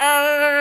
啊